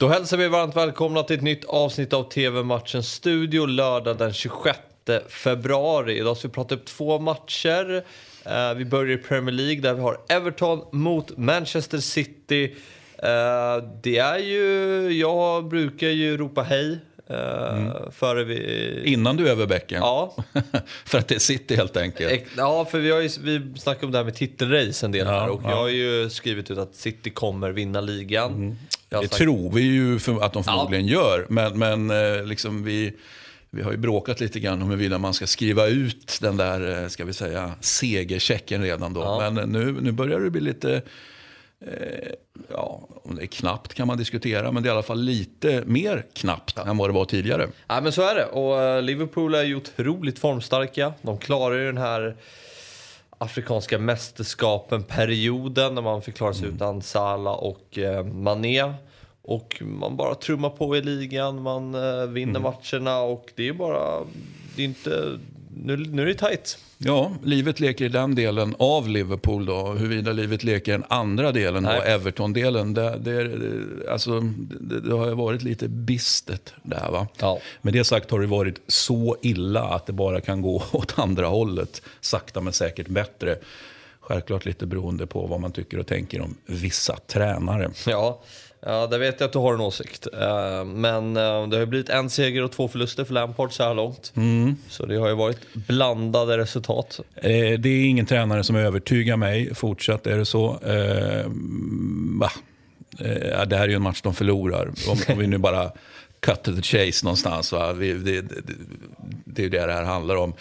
Då hälsar vi varmt välkomna till ett nytt avsnitt av TV-matchen Studio lördag den 26 februari. Idag ska vi prata upp två matcher. Eh, vi börjar i Premier League där vi har Everton mot Manchester City. Eh, det är ju, jag brukar ju ropa hej Uh, före vi... Innan du är över bäcken? Ja. för att det är City helt enkelt? Ja, för vi har ju vi snackat om det här med titelrace en del ja, här och ja. jag har ju skrivit ut att City kommer vinna ligan. Mm. Det sagt... tror vi ju för att de förmodligen ja. gör, men, men eh, liksom vi... Vi har ju bråkat lite grann om huruvida man ska skriva ut den där, eh, ska vi säga, segerchecken redan då. Ja. Men nu, nu börjar det bli lite Eh, ja, om det är knappt kan man diskutera, men det är i alla fall lite mer knappt ja. än vad det var tidigare. Ja, men så är det. Och eh, Liverpool är ju otroligt formstarka. De klarar ju den här afrikanska mästerskapen-perioden när man fick klara sig mm. utan Salah och eh, Mané. Och man bara trummar på i ligan, man eh, vinner mm. matcherna och det är bara, det är inte, nu, nu är det tajt. Ja, livet leker i den delen av Liverpool. Då. Huruvida livet leker i den andra delen, Everton-delen, det, det, alltså, det, det, har varit lite bistet. Där, va? Ja. Med det sagt har det varit så illa att det bara kan gå åt andra hållet. Sakta men säkert bättre. Självklart lite beroende på vad man tycker och tänker om vissa tränare. Ja, Ja, där vet jag att du har en åsikt. Uh, men uh, det har ju blivit en seger och två förluster för Lampard så här långt. Mm. Så det har ju varit blandade resultat. Uh, det är ingen tränare som övertygar mig. Fortsatt är det så. Va? det här är ju en match de förlorar. Om, vi nu bara cut to the chase någonstans. Va? Vi, det, det, det är ju det det här handlar om.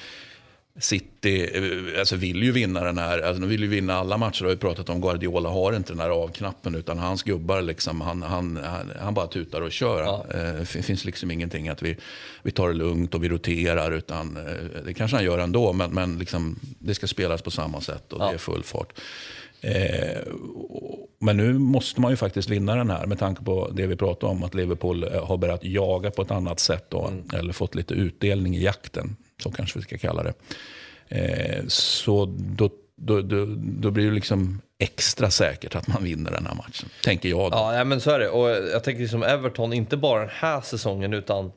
City eh, alltså vill ju vinna den här, alltså de vill ju vinna alla matcher. har ju pratat om Guardiola har inte den här avknappen utan hans gubbar liksom, han, han, han, bara tutar och kör. Ja. Eh, det finns liksom ingenting att vi, vi tar det lugnt och vi roterar utan eh, det kanske han gör ändå men, men liksom, det ska spelas på samma sätt och ja. det är full fart. Eh, men nu måste man ju faktiskt vinna den här med tanke på det vi pratade om att Liverpool har börjat jaga på ett annat sätt då, mm. eller fått lite utdelning i jakten. Så kanske vi ska kalla det. Eh, så då, då, då, då, blir det liksom extra säkert att man vinner den här matchen. Tänker jag. Då. Ja, men så är det. Och jag tänker liksom Everton, inte bara den här säsongen utan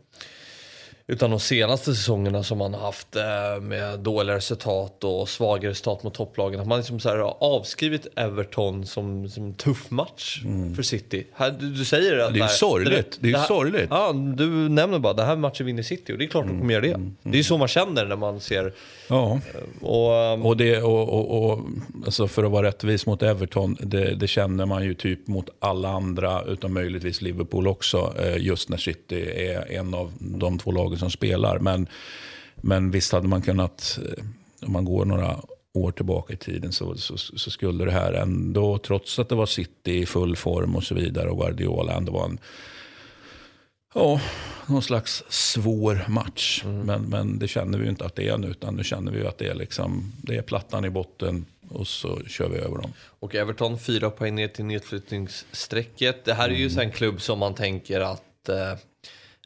utan de senaste säsongerna som man har haft eh, med dåliga resultat och svaga resultat mot topplagen. Att man liksom så här har avskrivit Everton som, som en tuff match mm. för City. Här, du, du, säger att... Det är ju sorgligt. Det, det är här, sorgligt. Ja, du nämner bara den här matchen vinner City och det är klart mm. de kommer göra det. Mm. Det är ju så man känner när man ser... Ja. Eh, och, um... och, det, och, och, och alltså för att vara rättvis mot Everton, det, det, känner man ju typ mot alla andra utom möjligtvis Liverpool också. Eh, just när City är en av de två lagen som spelar. Men, men visst hade man kunnat, eh, om man går några år tillbaka i tiden så, så, så, skulle det här ändå, trots att det var City i full form och så vidare och Guardiola ändå var en Ja, någon slags svår match. Mm. Men, men det känner vi ju inte att det är nu. Utan nu känner vi att det är, liksom, det är plattan i botten och så kör vi över dem. Och Everton fyra poäng ner till nedflyttningsstrecket. Det här är ju mm. en klubb som man tänker att eh,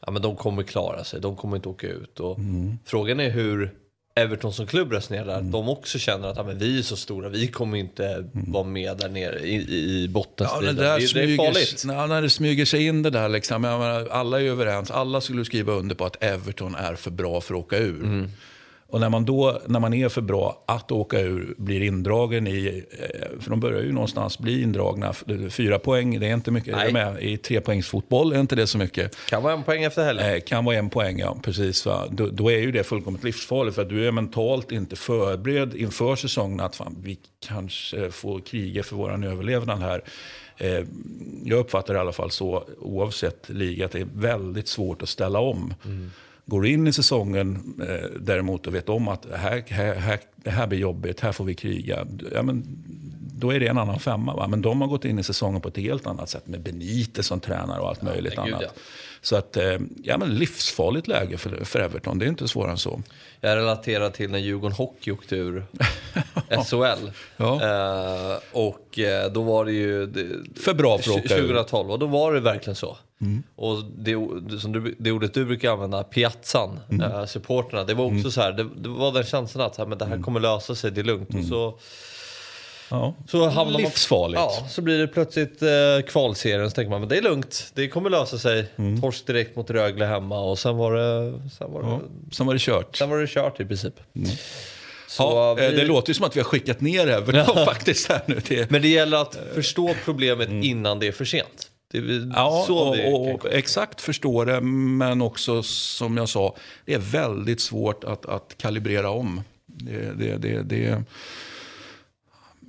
ja, men de kommer klara sig, de kommer inte åka ut. Och mm. Frågan är hur Everton som klubb resonerar. Mm. De också känner att ja, men vi är så stora, vi kommer inte mm. vara med där nere i, i bottenstriden. Ja, det, det, det, är farligt. Ja, när det smyger sig in det där, liksom, menar, alla är överens, alla skulle skriva under på att Everton är för bra för att åka ur. Och när man då, när man är för bra att åka ur, blir indragen i, eh, för de börjar ju någonstans bli indragna. Fyra poäng, det är inte mycket. Nej. Med. I trepoängsfotboll är inte det så mycket. Kan vara en poäng efter helgen. Eh, kan vara en poäng, ja. Precis. Va? Då, då, är ju det fullkomligt livsfarligt. För att du är mentalt inte förberedd inför säsongen att fan, vi kanske får kriga för vår överlevnad här. Eh, jag uppfattar i alla fall så, oavsett liga, att det är väldigt svårt att ställa om. Mm. Går in i säsongen eh, däremot och vet om att här, här, här, det här blir jobbigt, här får vi kriga. Ja, men, då är det en annan femma. Va? Men de har gått in i säsongen på ett helt annat sätt med Benitez som tränare och allt ja, möjligt annat. Ja. Så att, eh, ja men livsfarligt läge för, för Everton, det är inte svårare än så. Jag relaterar till när Djurgården Hockey åkte ur SHL. Ja. Uh, och uh, då var det ju... Det, för bra för att åka 2012, och då var det verkligen så. Mm. Och det, som du, det ordet du brukar använda, piazzan, mm. uh, supporterna, det var också mm. så här, det, det, var den känslan att här, men det här mm. kommer lösa sig, det är lugnt. Och mm. så Ja. Så hamnar man- Livsfarligt. Ja, så blir det plötsligt eh, kvalserien. Så tänker man, men det är lugnt. Det kommer lösa sig. Mm. Torsk direkt mot Rögle hemma och sen var det, sen var det, Ja, sen var det kört. sen var det kört i princip. Så, Ja, eh, vi- Det låter ju som att vi har skickat ner Everton faktiskt här nu. Det, Men det gäller att förstå problemet innan det är för sent. Är Mm. Ja, så och, och, exakt förstår det, men också som jag sa, det är väldigt svårt att, att kalibrera om. Det, det, det, det,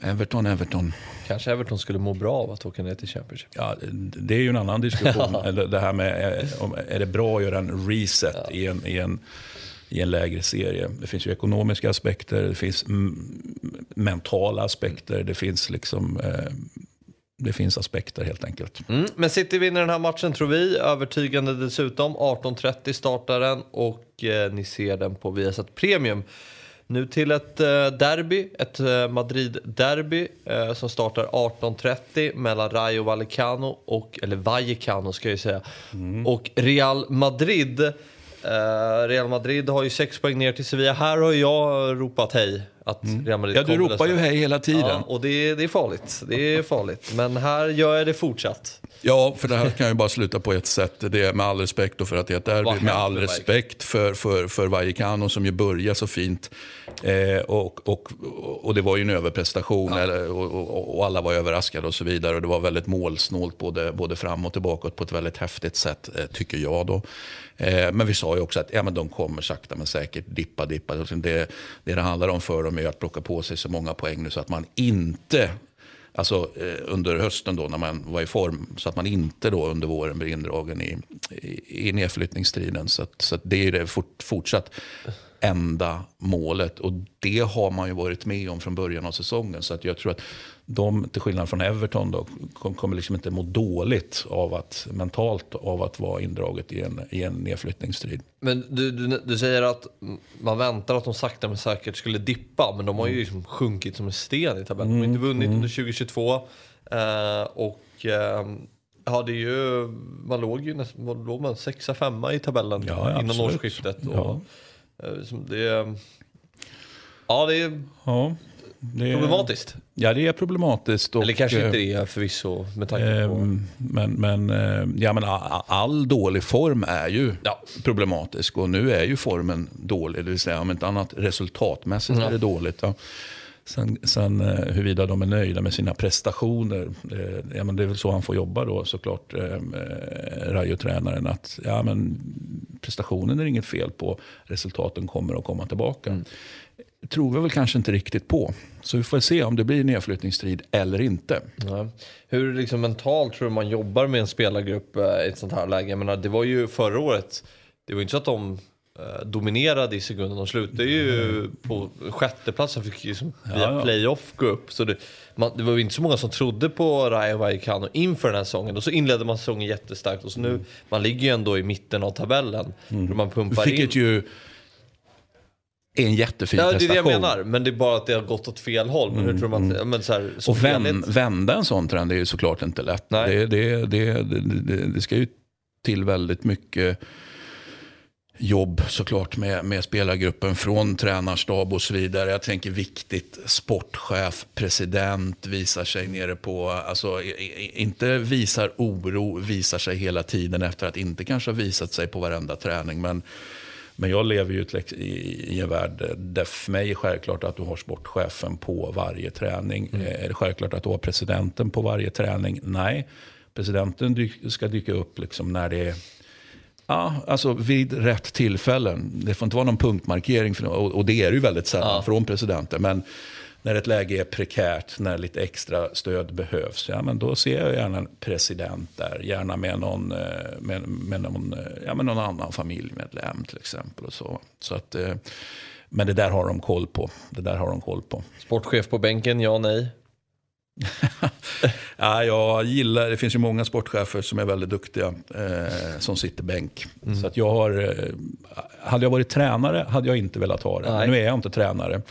Everton, Everton. Kanske Everton skulle må bra av att åka ner till Championship. Ja, det är ju en annan diskussion. Det här med, är det bra att göra en reset i, en, i, en, i en lägre serie? Det finns ju ekonomiska aspekter, det finns mm, mentala aspekter, det finns liksom... Eh, det finns aspekter helt enkelt. Mm, men City vinner den här matchen tror vi, övertygande dessutom. 18.30 startar den och eh, ni ser den på Viasat Premium. Nu till ett eh, derby, ett eh, Madrid-derby eh, som startar 18.30 mellan Rayo Vallecano, och, eller Vallecano ska jag säga, och Real Madrid. Real Madrid har ju sex poäng ner till Sevilla. Här har jag ropat hej. Att Real Madrid Ja, du ropar ju hej hela tiden. Ja, och det, är- det är farligt. Det är farligt. Men här gör jag det fortsatt. Ja, för det här kan ju bara sluta på ett sätt. Det är med all respekt för att det är ett derby. Med all respekt för, för, för Vallecano som ju börjar så fint. Eh, och, och, och det var ju en överprestation eller, och, och, och alla var överraskade och så vidare. Och det var väldigt målsnålt både, både fram och tillbaka på ett väldigt häftigt sätt, eh, tycker jag då. Eh, men vi sa ju också att ja, men de kommer sakta men säkert dippa, dippa. Det, det det handlar om för dem med att plocka på sig så många poäng nu så att man inte Alltså eh, under hösten då när man var i form. Så att man inte då under våren blir indragen i, i, i nedflyttningsstriden. Så, att, så att det är det fort, fortsatt enda målet. Och det har man ju varit med om från början av säsongen. Så att jag tror att de, till skillnad från Everton, då, kom- kommer liksom inte må dåligt av att, mentalt av att vara indraget i en, i en nedflyttningsstrid. Men du, du, du säger att man väntar att de sakta men säkert skulle dippa, men de har ju liksom sjunkit som en sten i tabellen. De har inte vunnit under 2022. Eh, och eh, ja, det är ju, man låg ju nästan, vad låg man, sexa, femma i tabellen Ja, ja, innan absolut. årsskiftet. Ja. Och, eh, som det, ja, det är Ja, det är, problematiskt. Ja, det är problematiskt. Och, Eller kanske eh, inte det är förvisso med tanke på... Ehm, Men, men, eh, ja, men all dålig form är ju Ja. problematisk. Och nu är ju formen dålig. Det vill säga om inte annat resultatmässigt är det dåligt. Ja. Sen, sen eh, huruvida de är nöjda med sina prestationer. Eh, ja, men det är väl så han får jobba då såklart. Eh, eh, Rayo-tränaren. Att ja, men prestationen är inget fel på. Resultaten kommer att komma tillbaka. Tror vi väl kanske inte riktigt på. Så vi får se om det blir nedflyttningsstrid eller inte. Ja. Hur liksom mentalt tror du man jobbar med en spelargrupp eh, i ett sånt här läge? Jag menar, det var ju förra året, det var inte så att de eh, dominerade i sekunden. De slutade ju på sjätteplatsen, fick liksom via Ja, ja. playoff gå upp. Så det, man, det var ju inte så många som trodde på Rayo Vallecano inför den här säsongen. Och så inledde man säsongen jättestarkt och så nu, man ligger ju ändå i mitten av tabellen. Mm. Man pumpar in. Vilket ju är en jättefin Ja, det är det prestation. jag menar. Men det är bara att det har gått åt fel håll. Men hur tror man att, men så här, Och helhet- vända en sån trend är ju såklart inte lätt. Det, det, det, det, ska ju till väldigt mycket jobb såklart med, med spelargruppen från tränarstab och så vidare. Jag tänker viktigt, sportchef, president visar sig nere på, alltså inte visar oro, visar sig hela tiden efter att inte kanske ha visat sig på varenda träning. Men men jag lever ju i, en värld där för mig är självklart att du har sportchefen på varje träning. Eh, Är det självklart att du har presidenten på varje träning? Nej, presidenten ska dyka upp liksom när det är Ja, alltså vid rätt tillfällen. Det får inte vara någon punktmarkering, för, och, och det är det ju väldigt sällan Ja. från presidenten. Men när ett läge är prekärt, när lite extra stöd behövs, ja, men då ser jag gärna en president där. Gärna med någon, eh, med, med någon, eh, ja, med någon annan familjemedlem till exempel. Och så. Så att, eh, men det där har de koll på. Det där har de koll på. Sportchef på bänken, ja nej. Ja, jag gillar, det finns ju många sportchefer som är väldigt duktiga eh, som sitter bänk. Mm. Så att jag har, hade jag varit tränare hade jag inte velat ha det. Nej. Mm. Nu är jag inte tränare.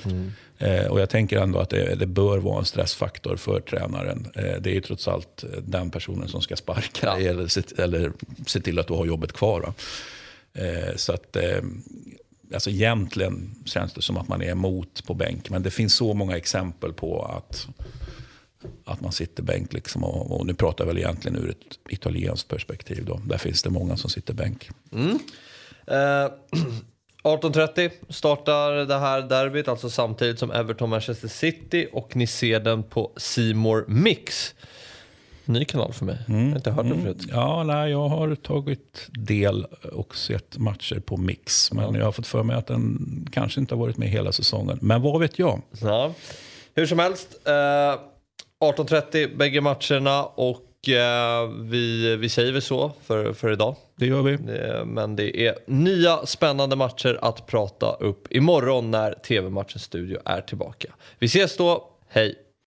Eh, och jag tänker ändå att det, det bör vara en stressfaktor för tränaren. Eh, det är ju trots allt eh, den personen som ska sparka Ja. dig eller, se, eller se till att du har jobbet kvar. va. Eh, så att, eh, alltså egentligen känns det som att man är emot på bänk. Men det finns så många exempel på att, att man sitter bänk. Liksom och, och nu pratar jag väl egentligen ur ett italienskt perspektiv. Då. Där finns det många som sitter bänk. Mm. Eh, 18.30 startar det här derbyt, alltså samtidigt som Everton-Manchester City och ni ser den på Simor Mix. Ny kanal för mig, mm. jag har inte hört den förut. Ja, nej, jag har tagit del och sett matcher på Mix. Men ja. jag har fått för mig att den kanske inte har varit med hela säsongen. Men vad vet jag? Ja. Hur som helst, eh, 18.30 bägge matcherna och vi, vi säger väl så för, för idag. Det gör vi. Men det är nya spännande matcher att prata upp imorgon när TV-matchens studio är tillbaka. Vi ses då, hej!